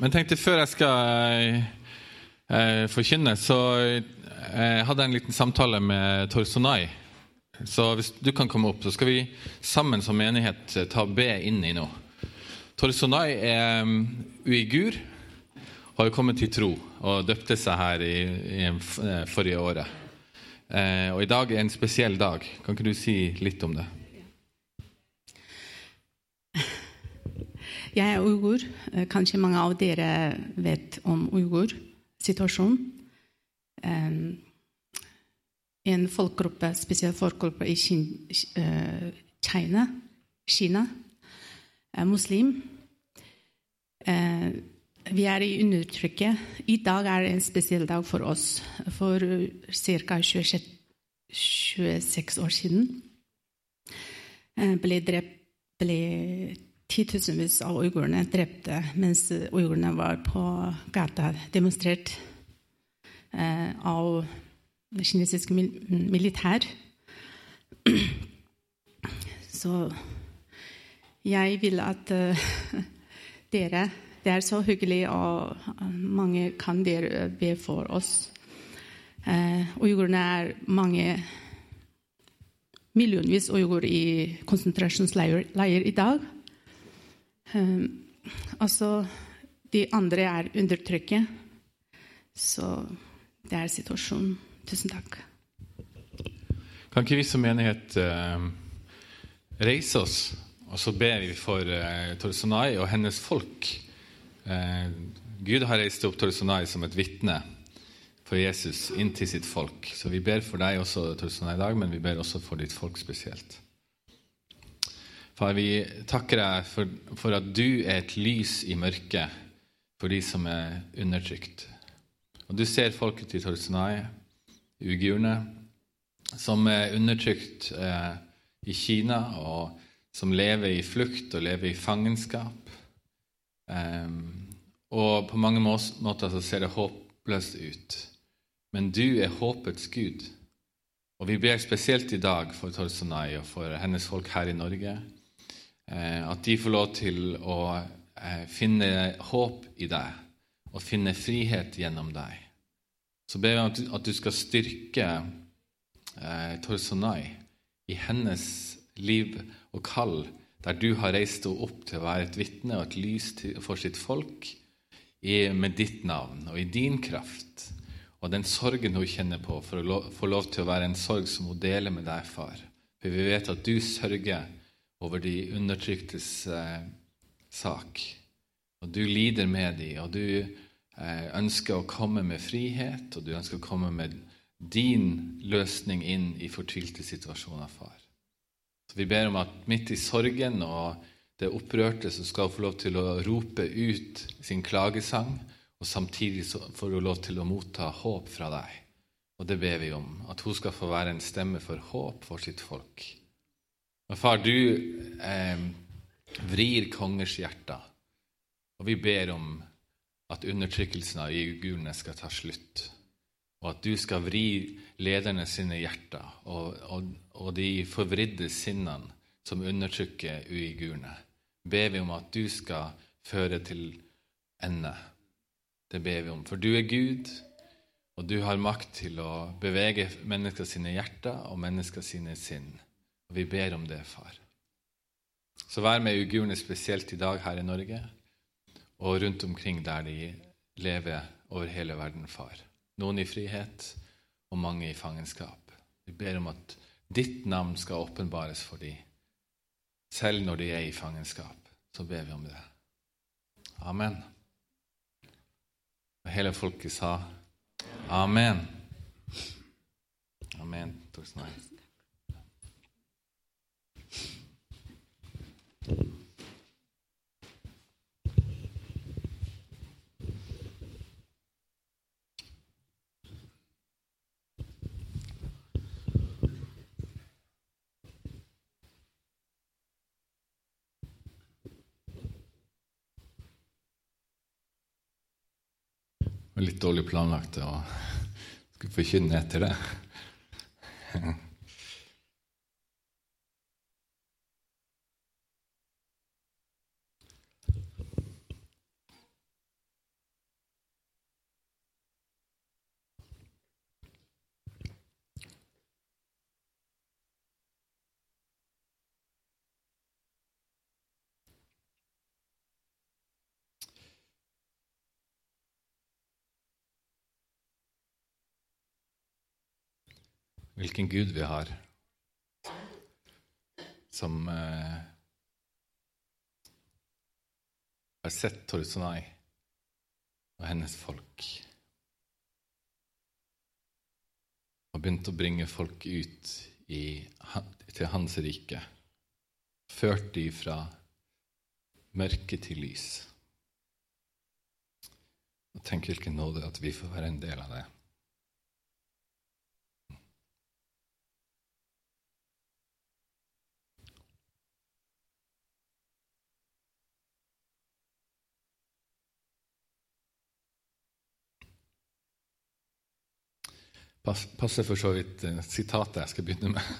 Men jeg tenkte før jeg skal eh, forkynne, så eh, hadde jeg en liten samtale med Torsonai. Så hvis du kan komme opp, så skal vi sammen som menighet eh, ta B inn i nå. Torsonai er um, uigur, har jo kommet til tro og døpte seg her i, i eh, forrige året. Eh, og i dag er en spesiell dag. Kan ikke du si litt om det? Jeg er uigur. Eh, Kanskje mange av dere vet om uigur-situasjonen. En folkegruppe, spesielt folkegruppe i eh, Kina, Kina er muslim. Eh, vi er i undertrykket. I dag er det en spesiell dag for oss. For ca. 26, 26 år siden ble, drept, ble titusenvis av uigurene drepte mens uigurene var på gata demonstrert eh, av kinesisk mil militær. Så jeg vil at uh, dere Det er så hyggelig, og mange kan dere be for oss. Uh, uigurene er mange millionvis uigurer i konsentrasjonsleirer i dag. Altså, de andre er undertrykket. Så det er situasjonen. Tusen takk. Kan ikke vi som menighet eh, reise oss, og så ber vi for eh, Torsonai og hennes folk? Eh, Gud har reist opp Torsonai som et vitne for Jesus inn til sitt folk. Så vi ber for deg også, Torsonai, i dag, men vi ber også for ditt folk spesielt. Far, vi takker deg for, for at du er et lys i mørket for de som er undertrykt. Og du ser folket til Torsonai, uigurene, som er undertrykt eh, i Kina, og som lever i flukt og lever i fangenskap. Um, og på mange måter så ser det håpløst ut. Men du er håpets Gud. Og vi ber spesielt i dag for Torsenai og for hennes folk her i Norge, at de får lov til å eh, finne håp i deg og finne frihet gjennom deg. Så ber vi du, at du skal styrke Torsonai Torsanai i hennes liv og kall, der du har reist henne opp til å være et vitne og et lys for sitt folk med ditt navn og i din kraft. Og den sorgen hun kjenner på, for å få lov til å være en sorg som hun deler med deg, far. For vi vet at du sørger over de undertryktes eh, sak. Og du lider med dem, og du eh, ønsker å komme med frihet, og du ønsker å komme med din løsning inn i fortvilte situasjoner, far. Så Vi ber om at midt i sorgen og det opprørte så skal hun få lov til å rope ut sin klagesang, og samtidig får hun lov til å motta håp fra deg. Og det ber vi om, at hun skal få være en stemme for håp for sitt folk. Og far, du eh, vrir kongers hjerter, og vi ber om at undertrykkelsen av uigurene skal ta slutt, og at du skal vri lederne sine hjerter og, og, og de forvridde sinnene som undertrykker uigurene. Ber vi om at du skal føre til ende. Det ber vi om, for du er Gud, og du har makt til å bevege mennesker sine hjerter og mennesker sine sinn. Og vi ber om det, far. Så vær med uigurene spesielt i dag her i Norge, og rundt omkring der de lever over hele verden, far. Noen i frihet, og mange i fangenskap. Vi ber om at ditt navn skal åpenbares for dem, selv når de er i fangenskap. Så ber vi om det. Amen. Og hele folket sa amen. Amen. Tusen takk. Dårlig planlagt å skulle forkynne etter det. hvilken Gud vi har, som eh, har sett Torsonai og hennes folk. Og begynt å bringe folk ut i, til hans rike. Ført de fra mørke til lys. Og tenk hvilken nåde at vi får være en del av det. Passer for så vidt uh, sitatet jeg skal begynne med.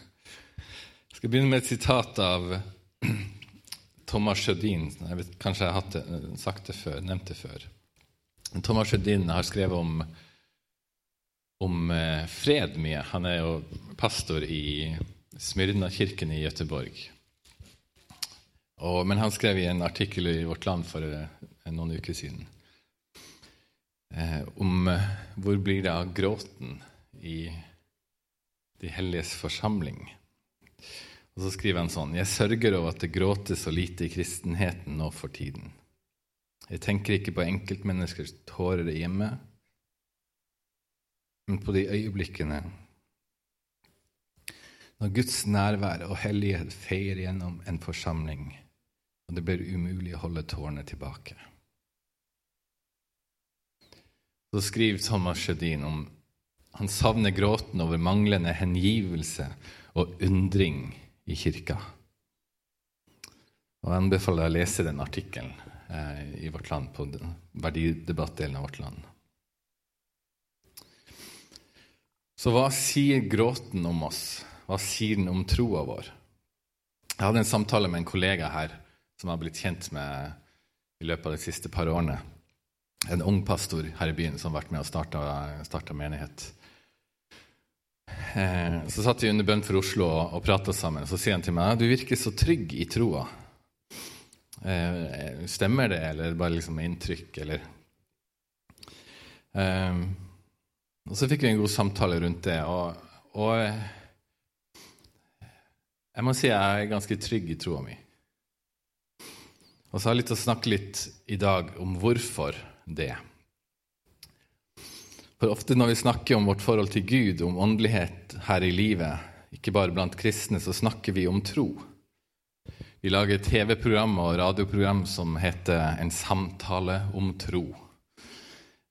Jeg skal begynne med et sitat av Thomas Sjødin. Jeg vet, kanskje jeg har det, eh, sagt det før, nevnt det før. Thomas Sjødin har skrevet om, om uh, fred mye. Han er jo pastor i Smyrna-kirken i Gøteborg. men han skrev i en artikkel i Vårt Land for noen uker siden om hvor blir det av gråten i De helliges forsamling. Og Så skriver han sånn Jeg sørger over at det gråtes så lite i kristenheten nå for tiden. Jeg tenker ikke på enkeltmenneskers tårer hjemme, men på de øyeblikkene når Guds nærvær og hellighet feier gjennom en forsamling, og det blir umulig å holde tårene tilbake. Så skriver Thomas Sjødin om han savner gråten over manglende hengivelse og undring i kirka. Og Jeg anbefaler å lese den artikkelen eh, i Vårt Land på verdidebattdelen av Vårt Land. Så hva sier gråten om oss? Hva sier den om troa vår? Jeg hadde en samtale med en kollega her som jeg har blitt kjent med i løpet av de siste par årene. En ung pastor her i byen som har vært med og starta menighet. Eh, så satt vi under bønn for Oslo og, og prata sammen. Så sier han til meg du virker så trygg i troa. Eh, stemmer det, eller bare liksom inntrykk, eller eh, Og så fikk vi en god samtale rundt det. Og, og jeg må si jeg er ganske trygg i troa mi. Og så har jeg lyst til å snakke litt i dag om hvorfor det. For ofte når vi snakker om vårt forhold til Gud, om åndelighet her i livet, ikke bare blant kristne, så snakker vi om tro. Vi lager TV-program og radioprogram som heter En samtale om tro.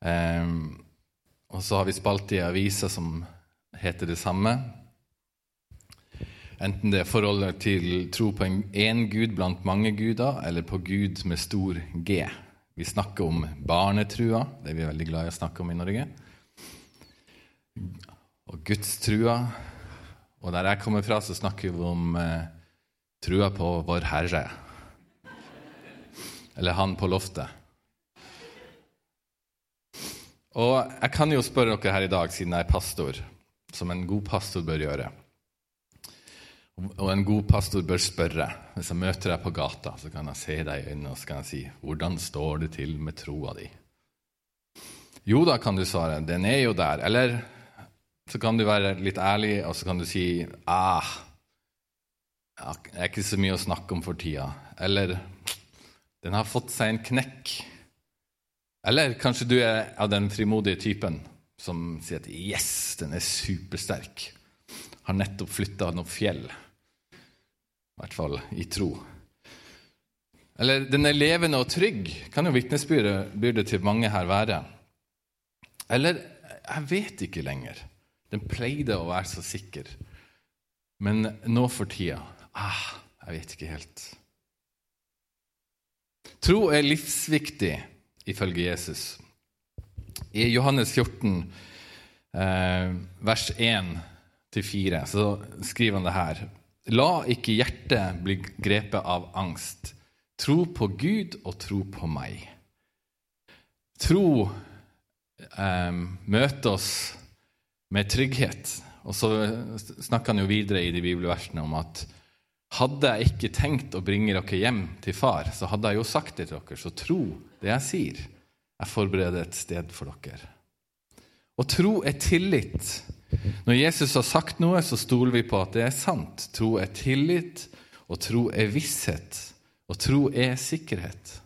Um, og så har vi spalt i aviser som heter det samme. Enten det er forholdet til tro på én gud blant mange guder, eller på Gud med stor G. Vi snakker om barnetrua, det er vi veldig glad i å snakke om i Norge og gudstrua. Og der jeg kommer fra, så snakker vi om eh, trua på Vår Herre. Eller Han på loftet. Og jeg kan jo spørre dere her i dag, siden jeg er pastor, som en god pastor bør gjøre. Og en god pastor bør spørre. Hvis jeg møter deg på gata, så kan jeg se deg i øynene og så kan jeg si, 'Hvordan står det til med troa di?' Jo da, kan du svare. Den er jo der. Eller så kan du være litt ærlig, og så kan du si ah, det er ikke så mye å snakke om for tida. Eller den har fått seg en knekk. Eller kanskje du er av den frimodige typen som sier at yes, den er supersterk. Har nettopp flytta noen fjell. I hvert fall i tro. Eller den er levende og trygg, kan jo vitnesbyrdet til mange her være. Eller jeg vet ikke lenger. Den pleide å være så sikker. Men nå for tida ah, Jeg vet ikke helt. Tro er livsviktig ifølge Jesus. I Johannes 14, eh, vers 1-4, så skriver han det her. La ikke hjertet bli grepet av angst. Tro på Gud og tro på meg. Tro eh, møter oss med trygghet. Og så snakker han jo videre i de bibelversene om at hadde jeg ikke tenkt å bringe dere hjem til far, så hadde jeg jo sagt det til dere, så tro det jeg sier. Jeg forbereder et sted for dere. Og tro er tillit Når Jesus har sagt noe, så stoler vi på at det er sant. Tro er tillit, og tro er visshet. Og tro er sikkerhet.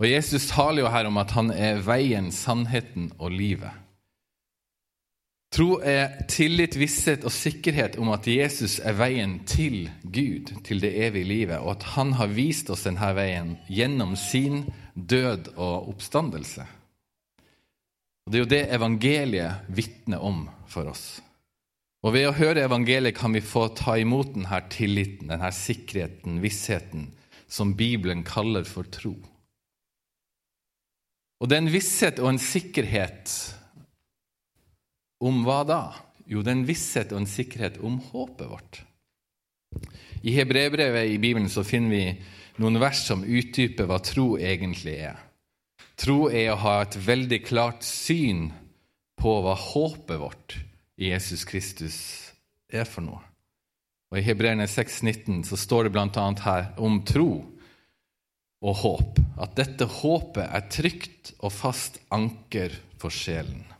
Og Jesus taler jo her om at han er veien, sannheten og livet. Tro er tillit, visshet og sikkerhet om at Jesus er veien til Gud, til det evige livet, og at han har vist oss denne veien gjennom sin død og oppstandelse. Og Det er jo det evangeliet vitner om for oss. Og Ved å høre evangeliet kan vi få ta imot denne tilliten, denne sikkerheten, vissheten, som Bibelen kaller for tro. Og det er en visshet og en sikkerhet om hva da? Jo, det er en visshet og en sikkerhet om håpet vårt. I Hebrebrevet i Bibelen så finner vi noen vers som utdyper hva tro egentlig er. Tro er å ha et veldig klart syn på hva håpet vårt i Jesus Kristus er for noe. Og I Hebreerne 6,19 så står det bl.a. her om tro og håp, at dette håpet er trygt og fast anker for sjelen.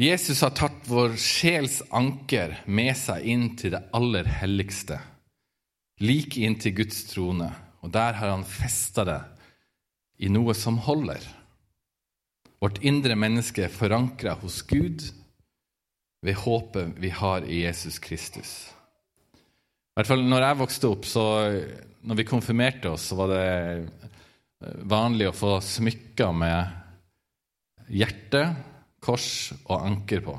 Jesus har tatt vår sjels anker med seg inn til det aller helligste, like inn til Guds trone, og der har han festa det i noe som holder. Vårt indre menneske er forankra hos Gud ved håpet vi har i Jesus Kristus. I hvert fall når jeg vokste opp, så når vi konfirmerte oss, så var det vanlig å få smykker med hjerte kors og anker på.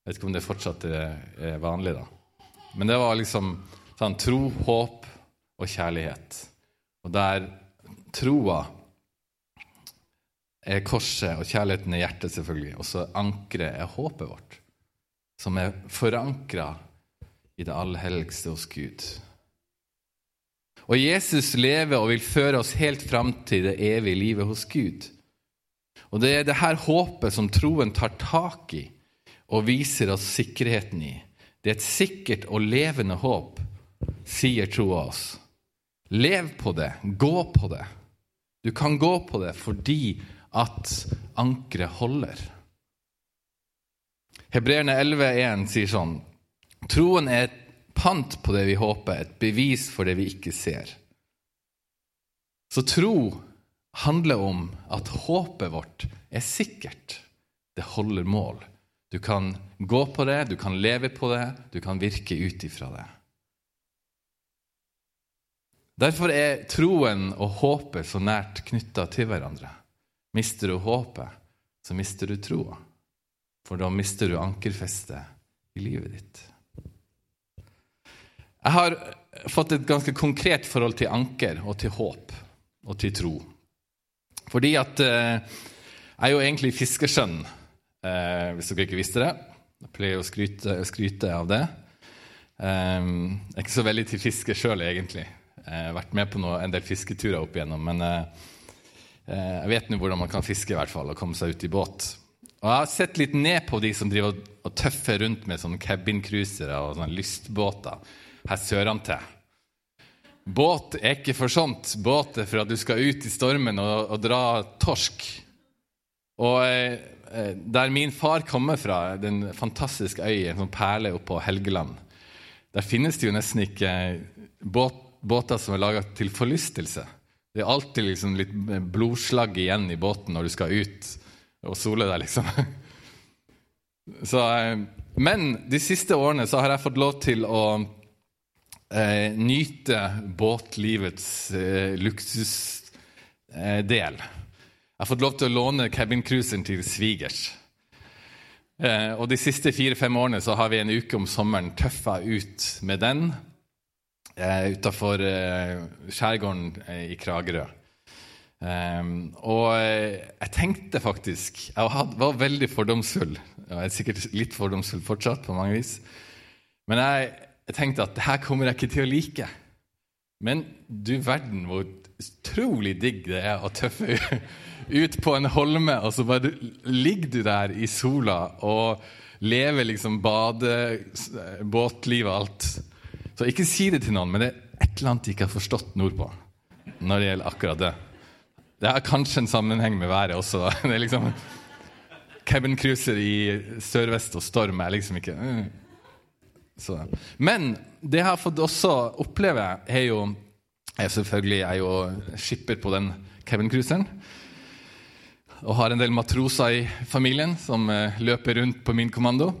Jeg vet ikke om det fortsatt er vanlig, da. Men det var liksom sånn tro, håp og kjærlighet. Og der troa er korset, og kjærligheten er hjertet, selvfølgelig. Og så ankeret er håpet vårt, som er forankra i det allhelligste hos Gud. Og Jesus lever og vil føre oss helt fram til det evige livet hos Gud. Og det er det her håpet som troen tar tak i og viser oss sikkerheten i. Det er et sikkert og levende håp, sier troa oss. Lev på det, gå på det. Du kan gå på det fordi at ankeret holder. Hebreerne 11,1 sier sånn Troen er et pant på det vi håper, et bevis for det vi ikke ser. Så tro handler om at håpet vårt er sikkert. Det holder mål. Du kan gå på det, du kan leve på det, du kan virke ut ifra det. Derfor er troen og håpet så nært knytta til hverandre. Mister du håpet, så mister du troa. For da mister du ankerfestet i livet ditt. Jeg har fått et ganske konkret forhold til anker og til håp og til tro. Fordi at eh, jeg er jo egentlig fiskeskjønn, eh, hvis dere ikke visste det. Jeg pleier å skryte, skryte av det. Eh, jeg er ikke så veldig til fiske sjøl, egentlig. Jeg har vært med på noe, en del fisketurer opp igjennom. Men jeg vet nå hvordan man kan fiske, i hvert fall, og komme seg ut i båt. Og jeg har sett litt ned på de som driver og tøffer rundt med sånne cabincruisere og sånne lystbåter her sørentil. Båt er ikke for sånt. Båt er for at du skal ut i stormen og, og dra torsk. Og eh, eh der min far kommer fra, den fantastiske øya, en sånn perle oppå Helgeland, der finnes det jo nesten ikke båt, båter som er laga til forlystelse. Det er alltid liksom litt blodslag igjen i båten når du skal ut og sole deg, liksom. Så, eh, men de siste årene så har jeg fått lov til å eh, nyte båtlivets eh, luksusdel. Eh, jeg har fått lov til å låne cabincruiseren til svigers. Eh, og De siste fire-fem årene så har vi en uke om sommeren tøffa ut med den eh, utafor eh, skjærgården eh, i Kragerø. Um, og jeg tenkte faktisk Jeg var veldig fordomsfull. Jeg er sikkert litt fordomsfull fortsatt, på mange vis. Men jeg jeg tenkte at det her kommer jeg ikke til å like. Men du verden hvor utrolig digg det er å tøffe ut på en holme, og så bare ligger du der i sola og lever liksom bade, båtliv og alt. Så ikke si det til noen, men det er et eller annet de ikke har forstått nordpå når det gjelder akkurat det. Det har kanskje en sammenheng med været også. Da. Det er liksom cabin cruiser i sørvest og storm er liksom ikke mm. Så. Men det jeg har fått også oppleve, er jo jeg Selvfølgelig er jo skipper på den Kevin-cruiseren. Og har en del matroser i familien som eh, løper rundt på min kommando.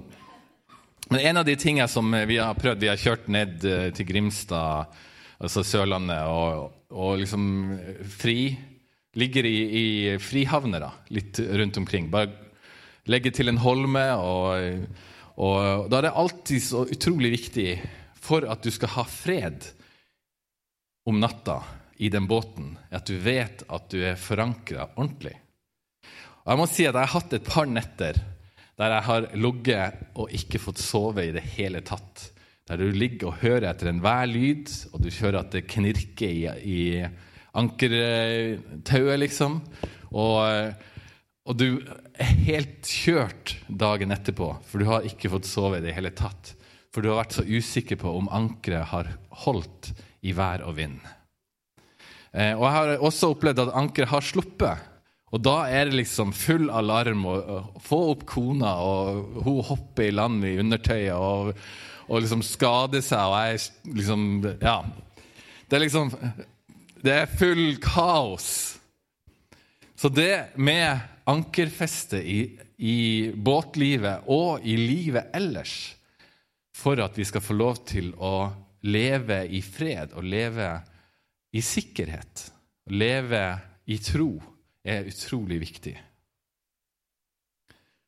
Men en av de tingene som vi har prøvd Vi har kjørt ned eh, til Grimstad, altså Sørlandet, og, og liksom fri Ligger i, i frihavner litt rundt omkring. Bare legge til en holme. Og, og da er det alltid så utrolig viktig for at du skal ha fred om natta i den båten, at du vet at du er forankra ordentlig. Og jeg må si at jeg har hatt et par netter der jeg har ligget og ikke fått sove i det hele tatt. Der du ligger og hører etter enhver lyd, og du hører at det knirker i, i ankertauet, liksom. Og, og, du er helt kjørt dagen etterpå, for du har ikke fått sove i det hele tatt. For du har vært så usikker på om ankeret har holdt i vær og vind. Eh, og jeg har også opplevd at ankeret har sluppet. Og da er det liksom full alarm å få opp kona, og hun hopper i land i undertøyet og, og liksom skader seg, og jeg liksom Ja. Det er liksom Det er full kaos. Så det med ankerfeste i, i båtlivet og i livet ellers, for at vi skal få lov til å leve i fred og leve i sikkerhet, leve i tro, er utrolig viktig.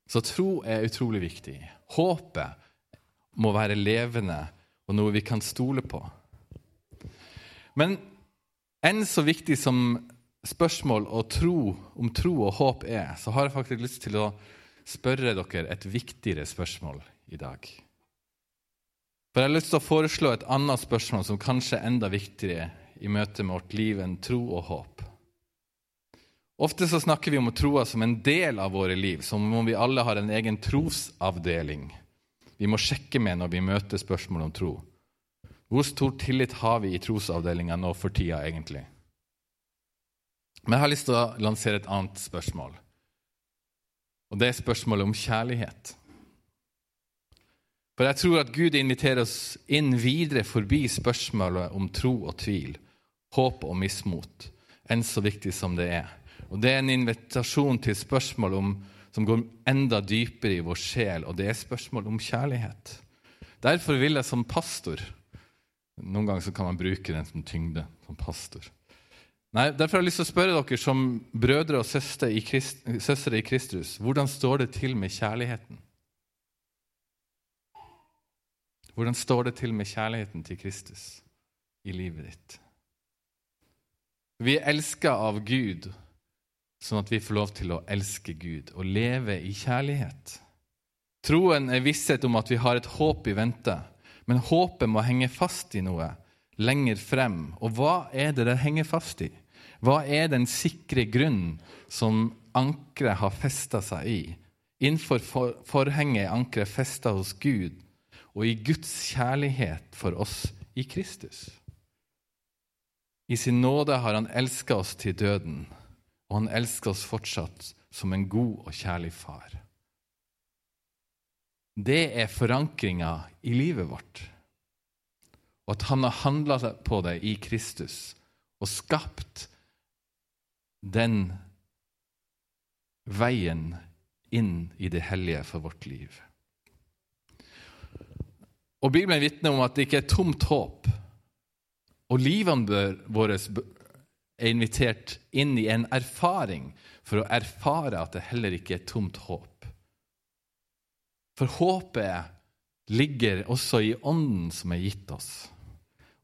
Så tro er utrolig viktig. Håpet må være levende og noe vi kan stole på. Men enn så viktig som spørsmål og tro, om tro og håp er, så har jeg faktisk lyst til å spørre dere et viktigere spørsmål i dag. For Jeg har lyst til å foreslå et annet spørsmål som kanskje er enda viktigere i møte med vårt liv enn tro og håp. Ofte så snakker vi om troa som en del av våre liv, som om vi alle har en egen trosavdeling vi må sjekke med når vi møter spørsmål om tro. Hvor stor tillit har vi i trosavdelinga nå for tida, egentlig? Men jeg har lyst til å lansere et annet spørsmål. Og det er spørsmålet om kjærlighet. For jeg tror at Gud inviterer oss inn videre forbi spørsmålet om tro og tvil, håp og mismot, enn så viktig som det er. Og Det er en invitasjon til spørsmål om, som går enda dypere i vår sjel, og det er spørsmål om kjærlighet. Derfor vil jeg som pastor Noen ganger kan man bruke den som tyngde som pastor. Nei, Derfor har jeg lyst til å spørre dere som brødre og søstre i, Christ, søstre i Kristus hvordan står det til med kjærligheten? Hvordan står det til med kjærligheten til Kristus i livet ditt? Vi er elska av Gud sånn at vi får lov til å elske Gud og leve i kjærlighet. Troen er visshet om at vi har et håp i vente, men håpet må henge fast i noe lenger frem. Og hva er det det henger fast i? Hva er den sikre grunnen som ankeret har festa seg i? Innenfor forhenget er ankeret festa hos Gud og i Guds kjærlighet for oss i Kristus. I sin nåde har han elska oss til døden og han elsker oss fortsatt som en god og kjærlig far. Det er forankringa i livet vårt. Og at han har handla på det i Kristus og skapt den veien inn i det hellige for vårt liv. Og Bibelen vitner om at det ikke er tomt håp. Og livene våre er invitert inn i en erfaring for å erfare at det heller ikke er tomt håp. For håpet ligger også i ånden som er gitt oss.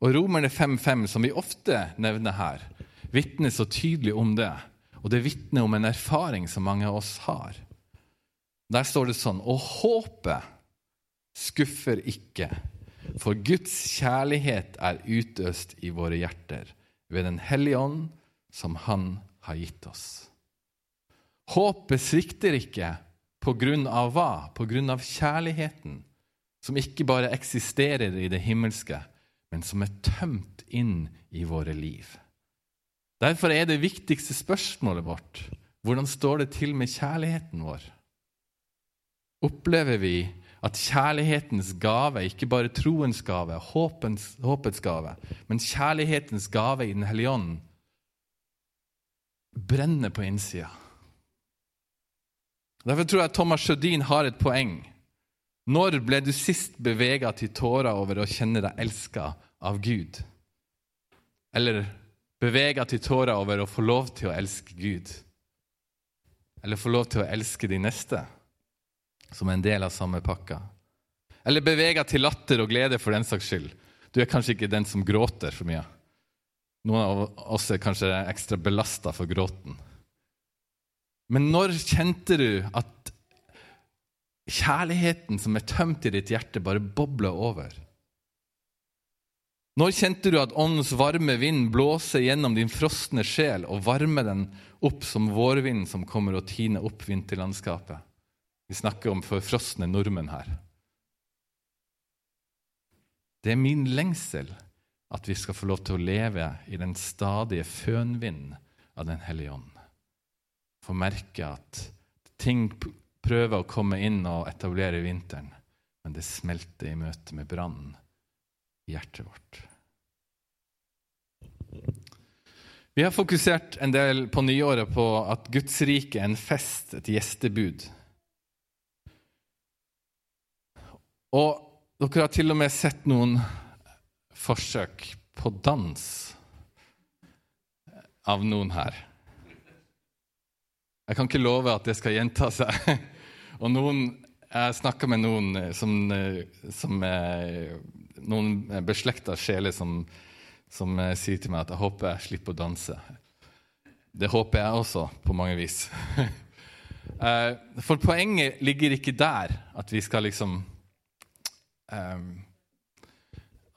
Og Romerne 5.5, som vi ofte nevner her, vitner så tydelig om det. Og det vitner om en erfaring som mange av oss har. Der står det sånn Og håpet skuffer ikke, for Guds kjærlighet er utøst i våre hjerter ved Den hellige ånd, som Han har gitt oss. Håpet svikter ikke på grunn av hva? På grunn av kjærligheten, som ikke bare eksisterer i det himmelske, men som er tømt inn i våre liv. Derfor er det viktigste spørsmålet vårt hvordan står det til med kjærligheten vår? opplever vi at kjærlighetens gave, ikke bare troens gave, håpens, håpets gave, men kjærlighetens gave i Den hellige ånd, brenner på innsida. Derfor tror jeg Thomas Sjødin har et poeng. Når ble du sist bevega til tårer over å kjenne deg elska av Gud? Eller bevega til tårer over å få lov til å elske Gud? Eller få lov til å elske de neste, som er en del av samme pakka? Eller bevega til latter og glede for den saks skyld? Du er kanskje ikke den som gråter for mye. Noen av oss er kanskje ekstra belasta for gråten. Men når kjente du at kjærligheten som er tømt i ditt hjerte, bare bobler over? Når kjente du at åndens varme vind blåser gjennom din frosne sjel og varmer den opp som vårvind som kommer og tiner opp vinterlandskapet? Vi snakker om forfrosne nordmenn her. Det er min lengsel at vi skal få lov til å leve i den stadige fønvind av Den hellige ånd. Få merke at ting prøver å komme inn og etablere vinteren, men det smelter i møte med brannen i hjertet vårt. Vi har fokusert en del på nyåret på at Guds rike er en fest, et gjestebud. Og dere har til og med sett noen forsøk på dans av noen her. Jeg kan ikke love at det skal gjenta seg. Og noen, jeg snakka med noen som, som noen beslekta sjeler som, som, sier til meg at jeg håper jeg slipper å danse. Det håper jeg også, på mange vis. Eh, for poenget ligger ikke der at vi skal liksom um,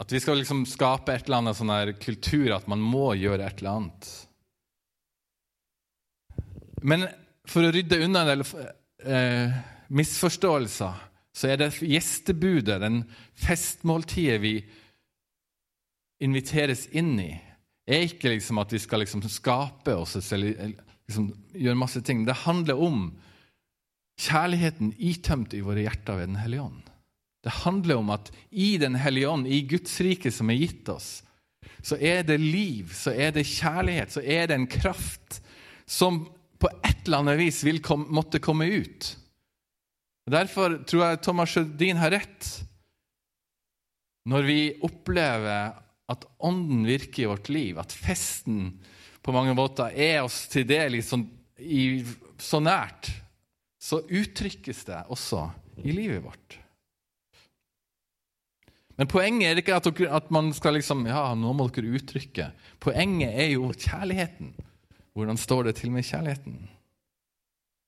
at vi skal liksom skape et eller annet sånn her kultur at man må gjøre et eller annet. Men for å rydde unna en del eh, misforståelser, så er det gjestebudet, den festmåltidet vi inviteres inn i, er ikke liksom at vi skal liksom skape oss eller liksom gjøre masse ting. Det handler om kjærligheten itømt i våre hjerter ved Den hellige ånd. Det handler om at i Den hellige ånd, i Guds rike som er gitt oss, så er det liv, så er det kjærlighet, så er det en kraft som på et eller annet vis vil kom, måtte komme ut. Derfor tror jeg Thomas Sjødin har rett når vi opplever at Ånden virker i vårt liv, at festen på mange måter er oss til det liksom i, så nært, så uttrykkes det også i livet vårt. Men poenget er ikke at, dere, at man skal liksom Ja, nå må dere uttrykke. Poenget er jo kjærligheten. Hvordan står det til med kjærligheten?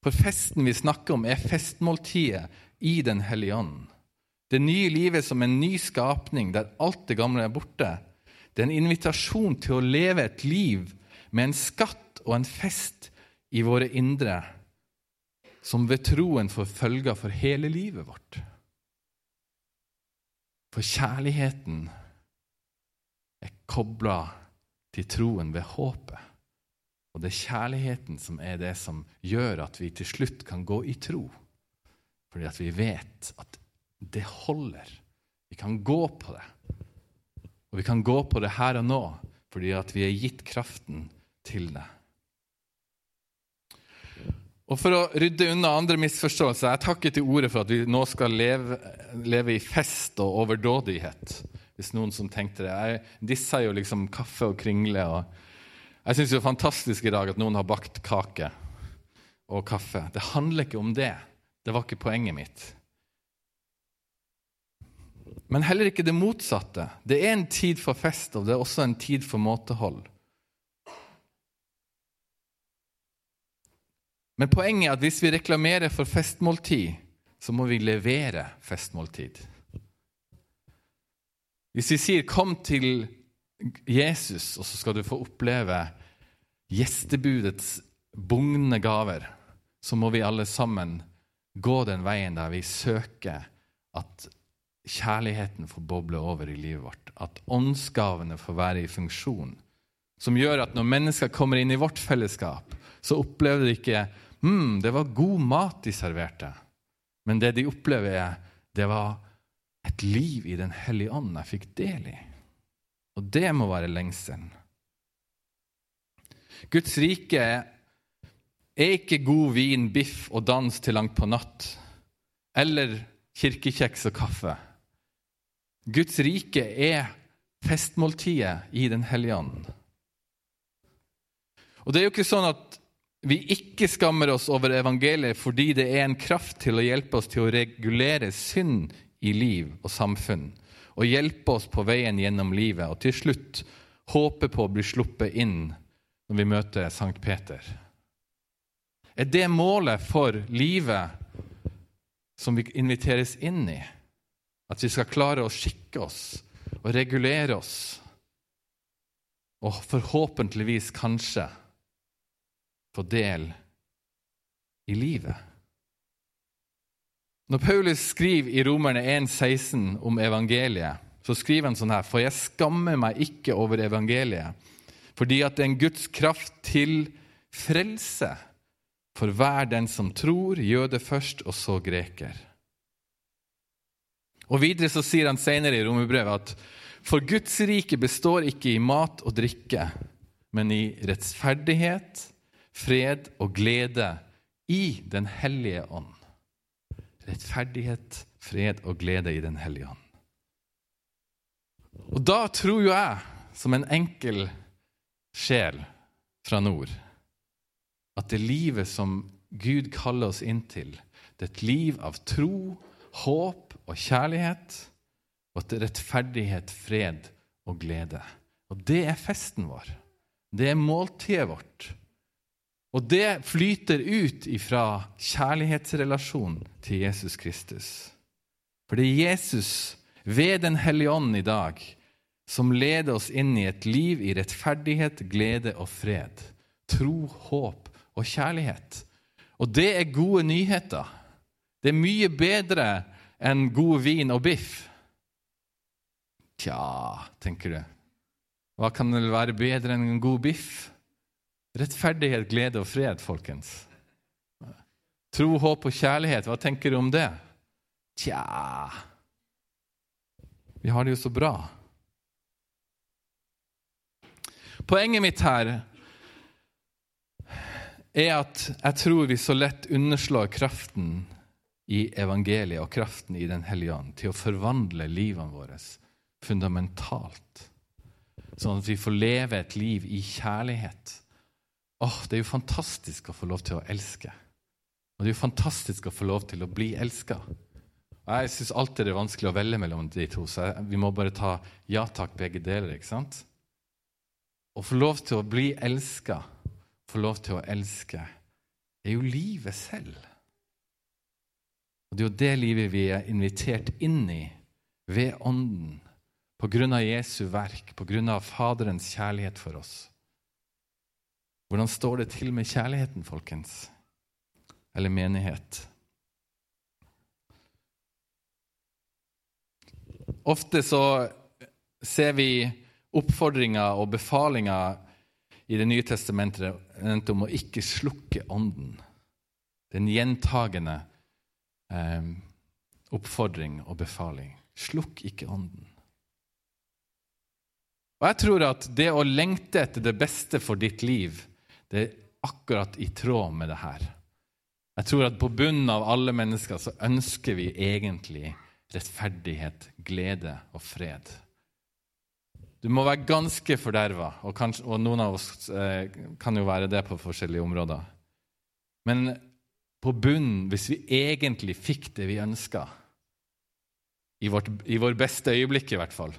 For festen vi snakker om, er festmåltidet i Den hellige ånd. Det nye livet som en ny skapning der alt det gamle er borte. Det er en invitasjon til å leve et liv med en skatt og en fest i våre indre, som ved troen får følger for hele livet vårt. For kjærligheten er kobla til troen ved håpet. Og det er kjærligheten som er det som gjør at vi til slutt kan gå i tro. Fordi at vi vet at det holder. Vi kan gå på det. Og vi kan gå på det her og nå fordi at vi er gitt kraften til det. Og For å rydde unna andre misforståelser Jeg takker til orde for at vi nå skal leve, leve i fest og overdådighet. Hvis noen som tenkte det. Jeg dissa jo liksom kaffe og kringle. og Jeg syns det er fantastisk i dag at noen har bakt kake og kaffe. Det handler ikke om det. Det var ikke poenget mitt. Men heller ikke det motsatte. Det er en tid for fest, og det er også en tid for måtehold. Men poenget er at hvis vi reklamerer for festmåltid, så må vi levere festmåltid. Hvis vi sier 'kom til Jesus', og så skal du få oppleve gjestebudets bugnende gaver, så må vi alle sammen gå den veien der vi søker at kjærligheten får boble over i livet vårt. At åndsgavene får være i funksjon. Som gjør at når mennesker kommer inn i vårt fellesskap, så opplever de ikke mm, det var god mat de serverte. Men det de opplever, det var et liv i Den hellige ånd jeg fikk del i. Og det må være lengselen. Guds rike er ikke god vin, biff og dans til langt på natt, eller kirkekjeks og kaffe. Guds rike er festmåltidet i Den hellige ånd. Og det er jo ikke sånn at vi ikke skammer oss over evangeliet fordi det er en kraft til å hjelpe oss til å regulere synd i liv og samfunn, og hjelpe oss på veien gjennom livet, og til slutt håpe på å bli sluppet inn når vi møter Sankt Peter. Er det målet for livet som vi inviteres inn i? At vi skal klare å skikke oss og regulere oss, og forhåpentligvis kanskje få del i livet? Når Paulus skriver i Romerne 1,16 om evangeliet, så skriver han sånn her For jeg skammer meg ikke over evangeliet, fordi at det er en Guds kraft til frelse for hver den som tror, jøde først, og så greker. Og Videre så sier han senere i romerbrevet at for Guds rike består ikke i mat og drikke, men i rettferdighet, fred og glede i Den hellige ånd rettferdighet, fred og glede i Den hellige ånd. Og da tror jo jeg, som en enkel sjel fra nord, at det livet som Gud kaller oss inn til, det er et liv av tro, håp og kjærlighet, og til er rettferdighet, fred og glede. Og det er festen vår. Det er måltidet vårt. Og det flyter ut ifra kjærlighetsrelasjonen til Jesus Kristus. For det er Jesus ved Den hellige ånd i dag som leder oss inn i et liv i rettferdighet, glede og fred. Tro, håp og kjærlighet. Og det er gode nyheter. Det er mye bedre enn god vin og biff. Tja, tenker du. Hva kan vel være bedre enn en god biff? Rettferdighet, glede og fred, folkens. Tro, håp og kjærlighet, hva tenker du om det? Tja Vi har det jo så bra. Poenget mitt her er at jeg tror vi så lett underslår kraften i evangeliet og kraften i Den hellige ånd til å forvandle livene våre fundamentalt, sånn at vi får leve et liv i kjærlighet Åh, Det er jo fantastisk å få lov til å elske. Og det er jo fantastisk å få lov til å bli elska. Jeg syns alltid det er vanskelig å velge mellom de to, så vi må bare ta ja takk, begge deler. ikke sant? Å få lov til å bli elska, få lov til å elske, er jo livet selv. Og Det er jo det livet vi er invitert inn i ved Ånden, på grunn av Jesu verk, på grunn av Faderens kjærlighet for oss. Hvordan står det til med kjærligheten, folkens? Eller menighet? Ofte så ser vi oppfordringer og befalinger i Det nye testamentet om å ikke slukke ånden. Den gjentagende eh, oppfordring og befaling. Slukk ikke ånden. Og jeg tror at det å lengte etter det beste for ditt liv det er akkurat i tråd med det her. Jeg tror at på bunnen av alle mennesker så ønsker vi egentlig rettferdighet, glede og fred. Du må være ganske forderva, og, og, noen av oss eh, kan jo være det på forskjellige områder. Men på bunnen, hvis vi egentlig fikk det vi ønska, i, i vår beste øyeblikk i hvert fall,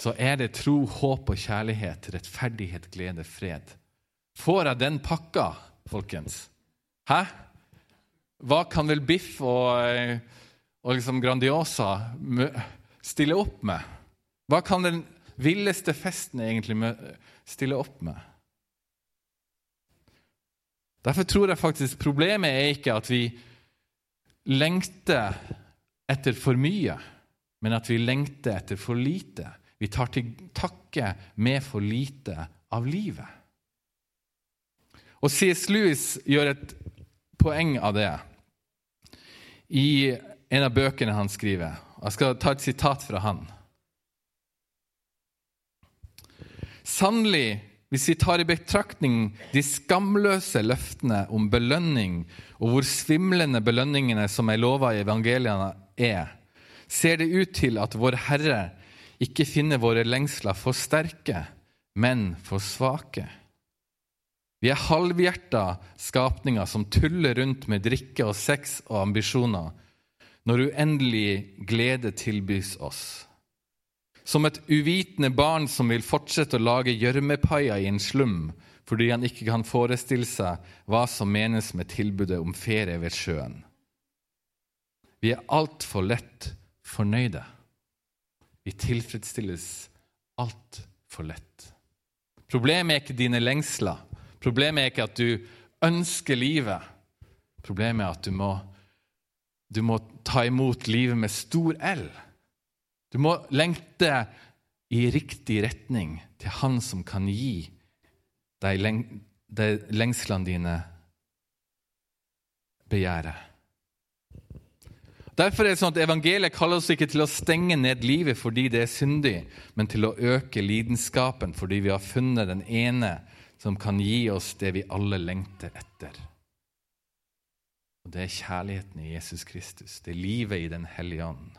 så er det tro, håp og kjærlighet, rettferdighet, glede, fred. Får jeg den pakka, folkens? Hæ? Hva kan vel Biff og, eh, og liksom Grandiosa stille opp med? Hva kan den villeste festen egentlig stille opp med? Derfor tror jeg faktisk problemet er ikke at vi lengter etter for mye, men at vi lengter etter for lite. Vi tar til takke med for lite av livet. Og C.S. Lewis gjør et poeng av det. i en av bøkene han skriver. Jeg skal ta et sitat fra han. Sannelig, hvis vi tar i betraktning de skamløse løftene om belønning, og hvor svimlende belønningene som er lova i evangeliene, er, ser det ut til at Vår Herre ikke finner våre lengsler for sterke, men for svake. Vi er halvhjerta skapninger som tuller rundt med drikke og sex og ambisjoner, når uendelig glede tilbys oss. Som et uvitende barn som vil fortsette å lage gjørmepaier i en slum fordi han ikke kan forestille seg hva som menes med tilbudet om ferie ved sjøen. Vi er altfor lett fornøyde. Vi tilfredsstilles altfor lett. Problemet er ikke dine lengsler. Problemet er ikke at du ønsker livet. Problemet er at du må, du må ta imot livet med stor L. Du må lengte i riktig retning til Han som kan gi deg de lengslene dine begjæret. Derfor er det sånn at Evangeliet kaller oss ikke til å stenge ned livet fordi det er syndig, men til å øke lidenskapen fordi vi har funnet den ene som kan gi oss det vi alle lengter etter. Og Det er kjærligheten i Jesus Kristus. Det er livet i Den hellige ånd.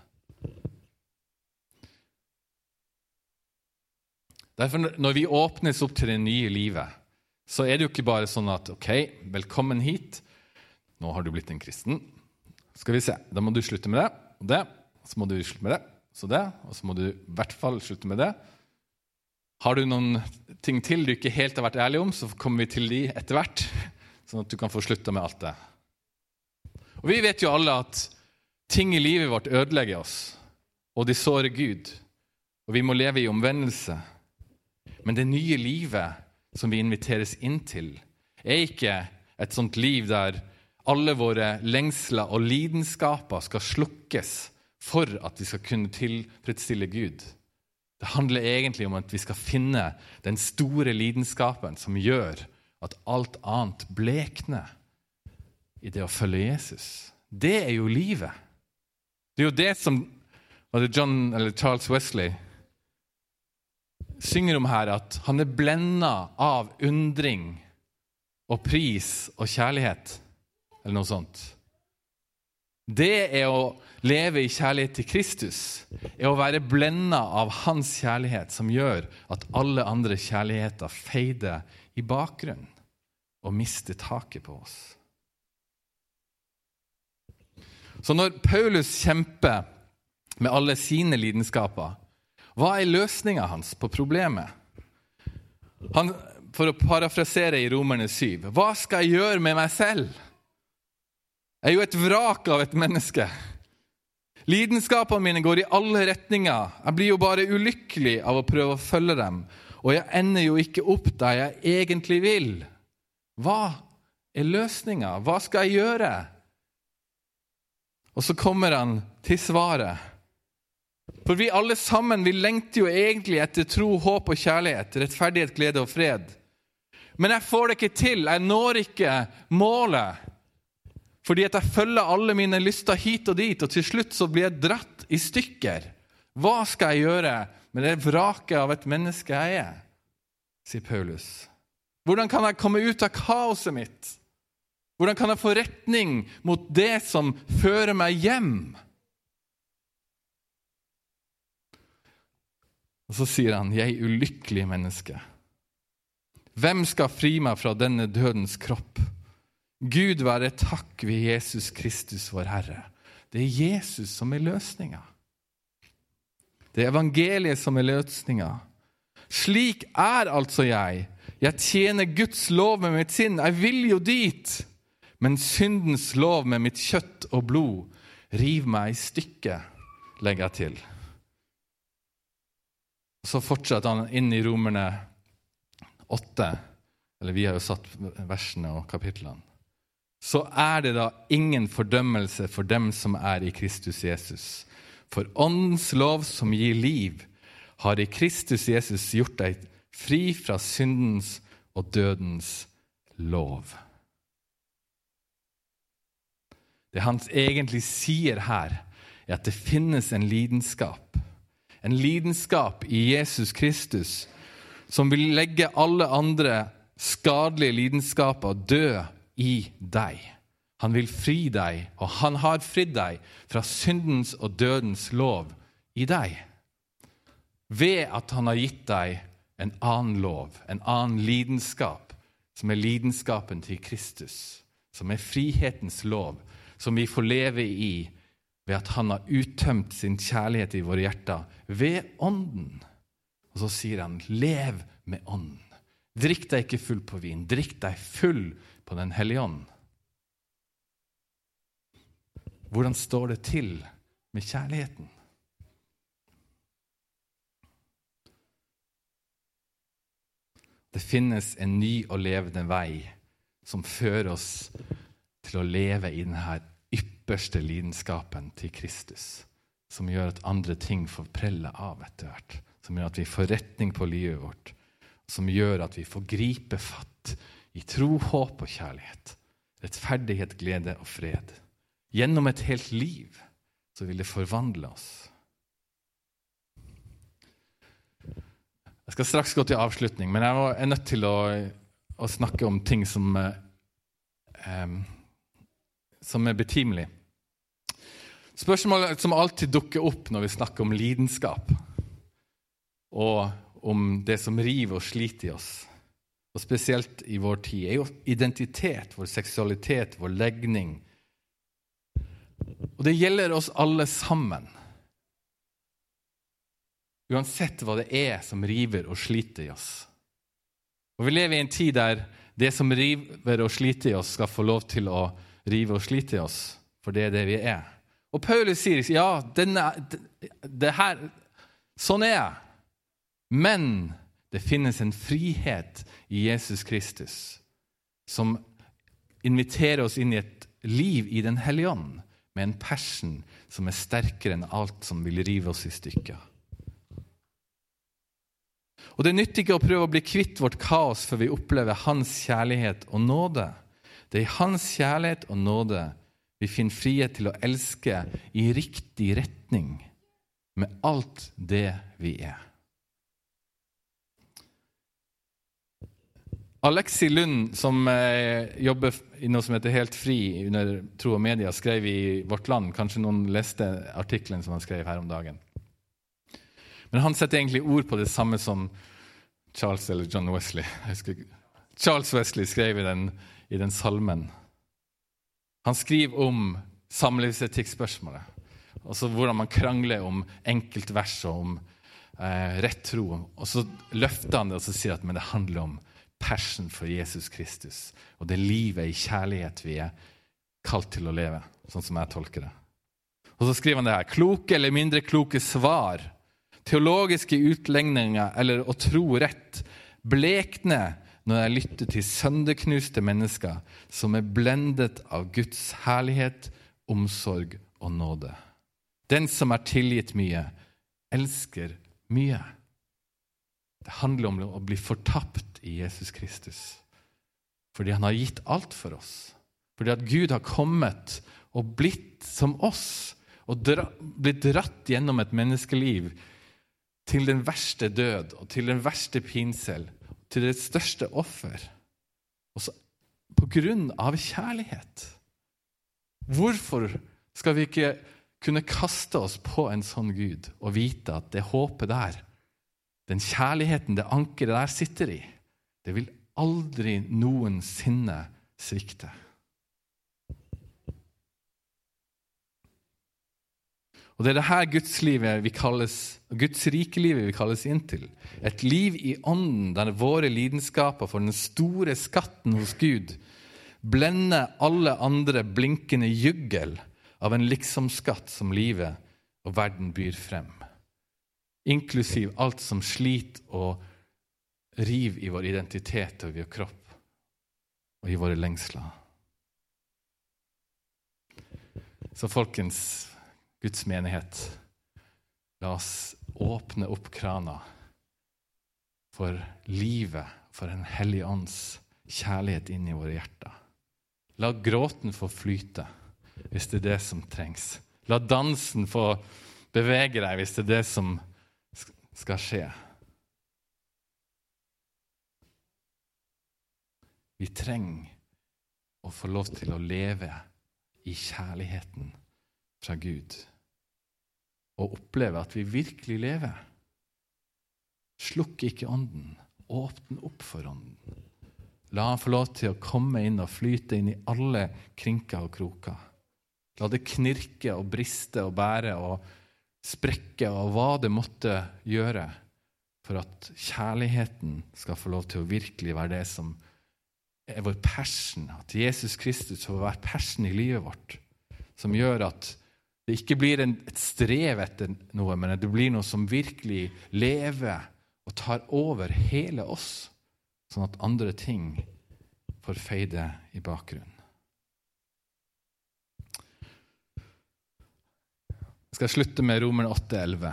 Derfor, Når vi åpnes opp til det nye livet, så er det jo ikke bare sånn at ok, velkommen hit, nå har du blitt en kristen. Skal vi se, Da må du slutte med det og det, så må du slutte med det, så det, og så må du i hvert fall slutte med det. Har du noen ting til du ikke helt har vært ærlig om, så kommer vi til de etter hvert, sånn at du kan få slutta med alt det. Og Vi vet jo alle at ting i livet vårt ødelegger oss, og de sårer Gud. Og vi må leve i omvendelse. Men det nye livet som vi inviteres inn til, er ikke et sånt liv der alle våre lengsler og lidenskaper skal slukkes for at vi skal kunne tilfredsstille Gud. Det handler egentlig om at vi skal finne den store lidenskapen som gjør at alt annet blekner i det å følge Jesus. Det er jo livet. Det er jo det som var det John, eller Charles Wesley synger om her, at han er blenda av undring og pris og kjærlighet, eller noe sånt. Det er å leve i kjærlighet til Kristus, er å være blenda av hans kjærlighet, som gjør at alle andre kjærligheter feider i bakgrunnen og mister taket på oss. Så når Paulus kjemper med alle sine lidenskaper, hva er løsninga hans på problemet? Han, for å parafrasere i Romerne 7.: Hva skal jeg gjøre med meg selv? Jeg er jo et vrak av et menneske. Lidenskapene mine går i alle retninger. Jeg blir jo bare ulykkelig av å prøve å følge dem. Og jeg ender jo ikke opp der jeg egentlig vil. Hva er løsninga? Hva skal jeg gjøre? Og så kommer han til svaret. For vi alle sammen vi lengter jo egentlig etter tro, håp og kjærlighet, rettferdighet, glede og fred. Men jeg får det ikke til. Jeg når ikke målet. Fordi at jeg følger alle mine lyster hit og dit, og til slutt så blir jeg dratt i stykker. Hva skal jeg gjøre med det vraket av et menneske jeg er? sier Paulus. Hvordan kan jeg komme ut av kaoset mitt? Hvordan kan jeg få retning mot det som fører meg hjem? Og så sier han, 'Jeg ulykkelig menneske'. Hvem skal fri meg fra denne dødens kropp? Gud være takk ved Jesus Kristus, vår Herre. Det er Jesus som er løsninga. Det er evangeliet som er løsninga. Slik er altså jeg. Jeg tjener Guds lov med mitt sinn. Jeg vil jo dit. Men syndens lov med mitt kjøtt og blod river meg i stykker, legger jeg til. Så fortsetter han inn i Romerne 8. Eller vi har jo satt versene og kapitlene så er det da ingen fordømmelse for dem som er i Kristus Jesus. For Åndens lov som gir liv, har i Kristus Jesus gjort deg fri fra syndens og dødens lov. Det han egentlig sier her, er at det finnes en lidenskap. En lidenskap i Jesus Kristus som vil legge alle andre skadelige lidenskaper død i deg. Han vil fri deg, og han har fridd deg fra syndens og dødens lov i deg. Ved at han har gitt deg en annen lov, en annen lidenskap, som er lidenskapen til Kristus, som er frihetens lov, som vi får leve i ved at han har uttømt sin kjærlighet i våre hjerter ved Ånden. Og så sier han, lev med Ånden. Drikk deg ikke full på vin, drikk deg full på Den hellige ånd. Hvordan står det til med kjærligheten? Det finnes en ny og levende vei som fører oss til å leve i denne ypperste lidenskapen til Kristus, som gjør at andre ting får prelle av etter hvert, som gjør at vi får retning på livet vårt, som gjør at vi får gripe fatt i tro, håp og kjærlighet, rettferdighet, glede og fred. Gjennom et helt liv så vil det forvandle oss. Jeg skal straks gå til avslutning, men jeg er nødt til å, å snakke om ting som, eh, som er betimelig. Spørsmålet som alltid dukker opp når vi snakker om lidenskap, og om det som river og sliter i oss, og spesielt i vår tid, er jo identitet, vår seksualitet, vår legning. Og det gjelder oss alle sammen. Uansett hva det er som river og sliter i oss. Og Vi lever i en tid der det som river og sliter i oss, skal få lov til å rive og slite i oss, for det er det vi er. Og Paulus sier ja, denne, det her, sånn er jeg. Men det finnes en frihet i Jesus Kristus som inviterer oss inn i et liv i Den hellige ånd, med en passion som er sterkere enn alt som vil rive oss i stykker. Og Det nytter ikke å prøve å bli kvitt vårt kaos før vi opplever Hans kjærlighet og nåde. Det er i Hans kjærlighet og nåde vi finner frihet til å elske i riktig retning med alt det vi er. Alexi Lund, som eh, jobber i noe som heter Helt fri under Tro og Media, skrev i Vårt Land Kanskje noen leste artikkelen som han skrev her om dagen. Men han setter egentlig ord på det samme som Charles eller John Wesley. Charles Wesley skrev i den, i den salmen. Han skriver om samlivsetikkspørsmålet. Altså hvordan man krangler om enkeltvers og om eh, rett tro. Og så løfter han det og sier at men det handler om passion for Jesus Kristus og det livet i kjærlighet vi er kalt til å leve, sånn som jeg tolker det. Og så skriver han det her. Kloke eller mindre kloke svar, teologiske utlegninger eller å tro rett blekner når jeg lytter til sønderknuste mennesker som er blendet av Guds herlighet, omsorg og nåde. Den som er tilgitt mye, elsker mye. Det handler om å bli fortapt i Jesus Kristus. Fordi han har gitt alt for oss. Fordi at Gud har kommet og blitt som oss og dra, blitt dratt gjennom et menneskeliv til den verste død og til den verste pinsel, til det største offer. også på grunn av kjærlighet. Hvorfor skal vi ikke kunne kaste oss på en sånn Gud og vite at det håpet der, den kjærligheten, det ankeret der sitter i, det vil aldri noensinne svikte. Og Det er dette gudslivet vi kalles, Guds vi kalles inn til. Et liv i ånden der våre lidenskaper for den store skatten hos Gud blender alle andre blinkende juggel av en liksomskatt som livet og verden byr frem. Inklusiv alt som sliter og river i vår identitet og i vår kropp og i våre lengsler. Så folkens, Guds menighet, la oss åpne opp krana for livet, for en hellig ånds kjærlighet inn i våre hjerter. La gråten få flyte. hvis det er det som trengs. La dansen få bevege deg hvis det er det som skal skje. Vi trenger å få lov til å leve i kjærligheten fra Gud og oppleve at vi virkelig lever. Slukk ikke ånden. Åpne opp for ånden. La han få lov til å komme inn og flyte inn i alle krinker og kroker. La det knirke og briste og bære og sprekke og hva det måtte gjøre for at kjærligheten skal få lov til å virkelig være det som er vår passion. At Jesus Kristus får være passion i livet vårt, som gjør at det ikke blir en, et strev etter noe, men det blir noe som virkelig lever og tar over hele oss, sånn at andre ting får feide i bakgrunnen. Jeg skal slutte med Romerne 8,11.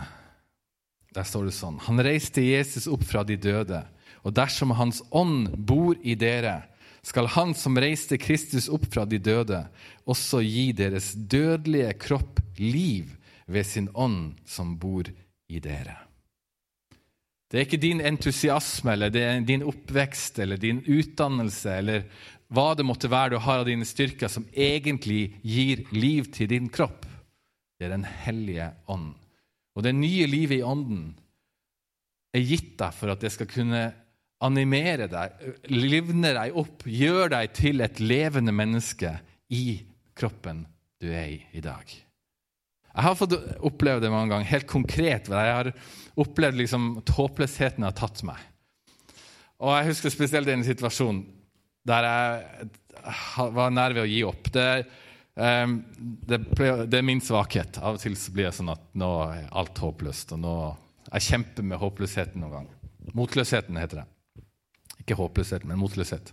Der står det sånn Han reiste Jesus opp fra de døde, og dersom Hans ånd bor i dere, skal Han som reiste Kristus opp fra de døde, også gi deres dødelige kropp liv ved sin ånd som bor i dere. Det er ikke din entusiasme eller det er din oppvekst eller din utdannelse eller hva det måtte være du har av dine styrker, som egentlig gir liv til din kropp. Det er Den hellige ånd. Og det nye livet i ånden er gitt deg for at det skal kunne animere deg, livne deg opp, gjør deg til et levende menneske i kroppen du er i i dag. Jeg har fått oppleve det mange ganger, helt konkret. Jeg har opplevd liksom at håpløsheten har tatt meg. Og Jeg husker spesielt en situasjon der jeg var nær ved å gi opp. Det, um, det, det, er min svakhet. Av og til så blir det sånn at nå er alt håpløst. og nå, Jeg kjemper med håpløsheten noen gang. Motløsheten heter det. Ikke håpløshet, men motløshet.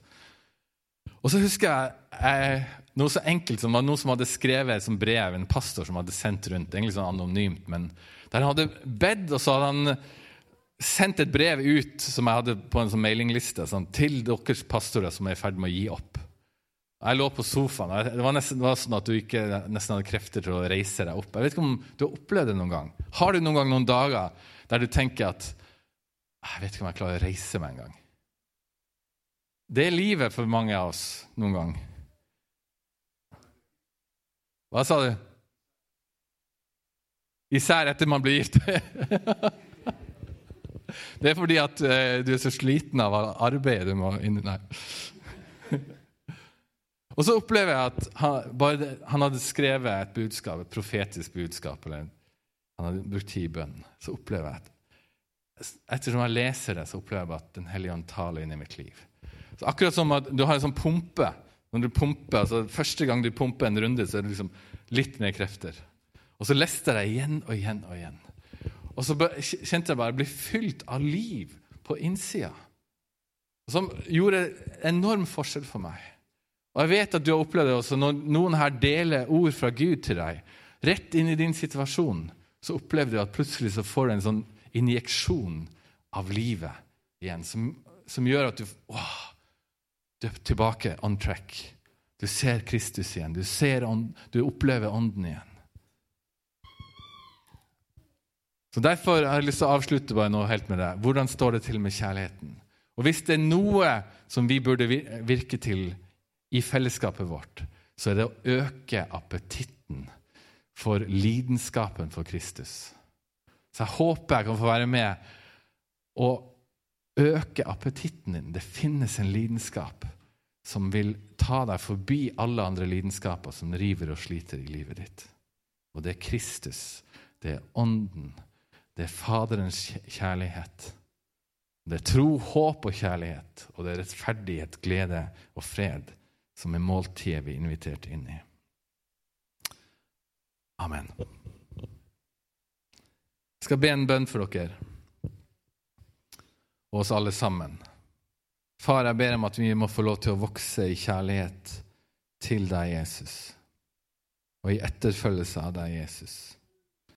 Og så husker jeg, eh, noe så enkelt som noen som hadde skrevet som brev, en pastor som hadde sendt rundt. egentlig sånn anonymt, men Der han hadde bedt, og så hadde han sendt et brev ut som jeg hadde på en sånn mailingliste sånn, til deres pastorer som er i ferd med å gi opp. Jeg lå på sofaen. Det var, nesten, det var sånn at du ikke nesten hadde krefter til å reise deg opp. Jeg vet ikke om du har opplevd det noen gang. Har du noen gang noen dager der du tenker at jeg vet ikke om jeg klarer å reise meg en gang? Det er livet for mange av oss noen gang. Hva sa du? Især etter man blir gift. det er fordi at uh, du er så sliten av arbeidet du må inn Nei. Og så opplever jeg at han, bare, han, hadde skrevet et budskap, et profetisk budskap, eller han hadde brukt tid i bønn. Så opplever jeg at ettersom jeg leser det, så opplever jeg at Den hellige ånd taler inn i mitt liv. Så akkurat som at du har en sånn pumpe. Når du pumper, altså Første gang du pumper en runde, så er det liksom litt mer krefter. Og så leste jeg igjen og igjen og igjen. Og så kjente jeg bare bli fylt av liv på innsida. Som gjorde enorm forskjell for meg. Og jeg vet at du har opplevd det også. Når noen her deler ord fra Gud til deg, rett inn i din situasjon, så opplever du at plutselig så får du en sånn injeksjon av livet igjen, som, som gjør at du åh, tilbake on track. Du ser Kristus igjen. Du, ånd, du opplever Ånden igjen. Så Derfor har jeg lyst til å avslutte bare nå helt med det. Hvordan står det til med kjærligheten? Og Hvis det er noe som vi burde virke til i fellesskapet vårt, så er det å øke appetitten for lidenskapen for Kristus. Så jeg håper jeg kan få være med og øke appetitten din. Det finnes en lidenskap som vil ta deg forbi alle andre lidenskaper som river og sliter i livet ditt. Og det er Kristus, det er Ånden, det er Faderens kjærlighet. Det er tro, håp og kjærlighet, og det er rettferdighet, glede og fred som er måltidet vi er invitert inn i. Amen. Jeg skal be en bønn for dere og oss alle sammen. Far, jeg ber om at vi må få lov til å vokse i kjærlighet til deg, Jesus, og i etterfølgelse av deg, Jesus.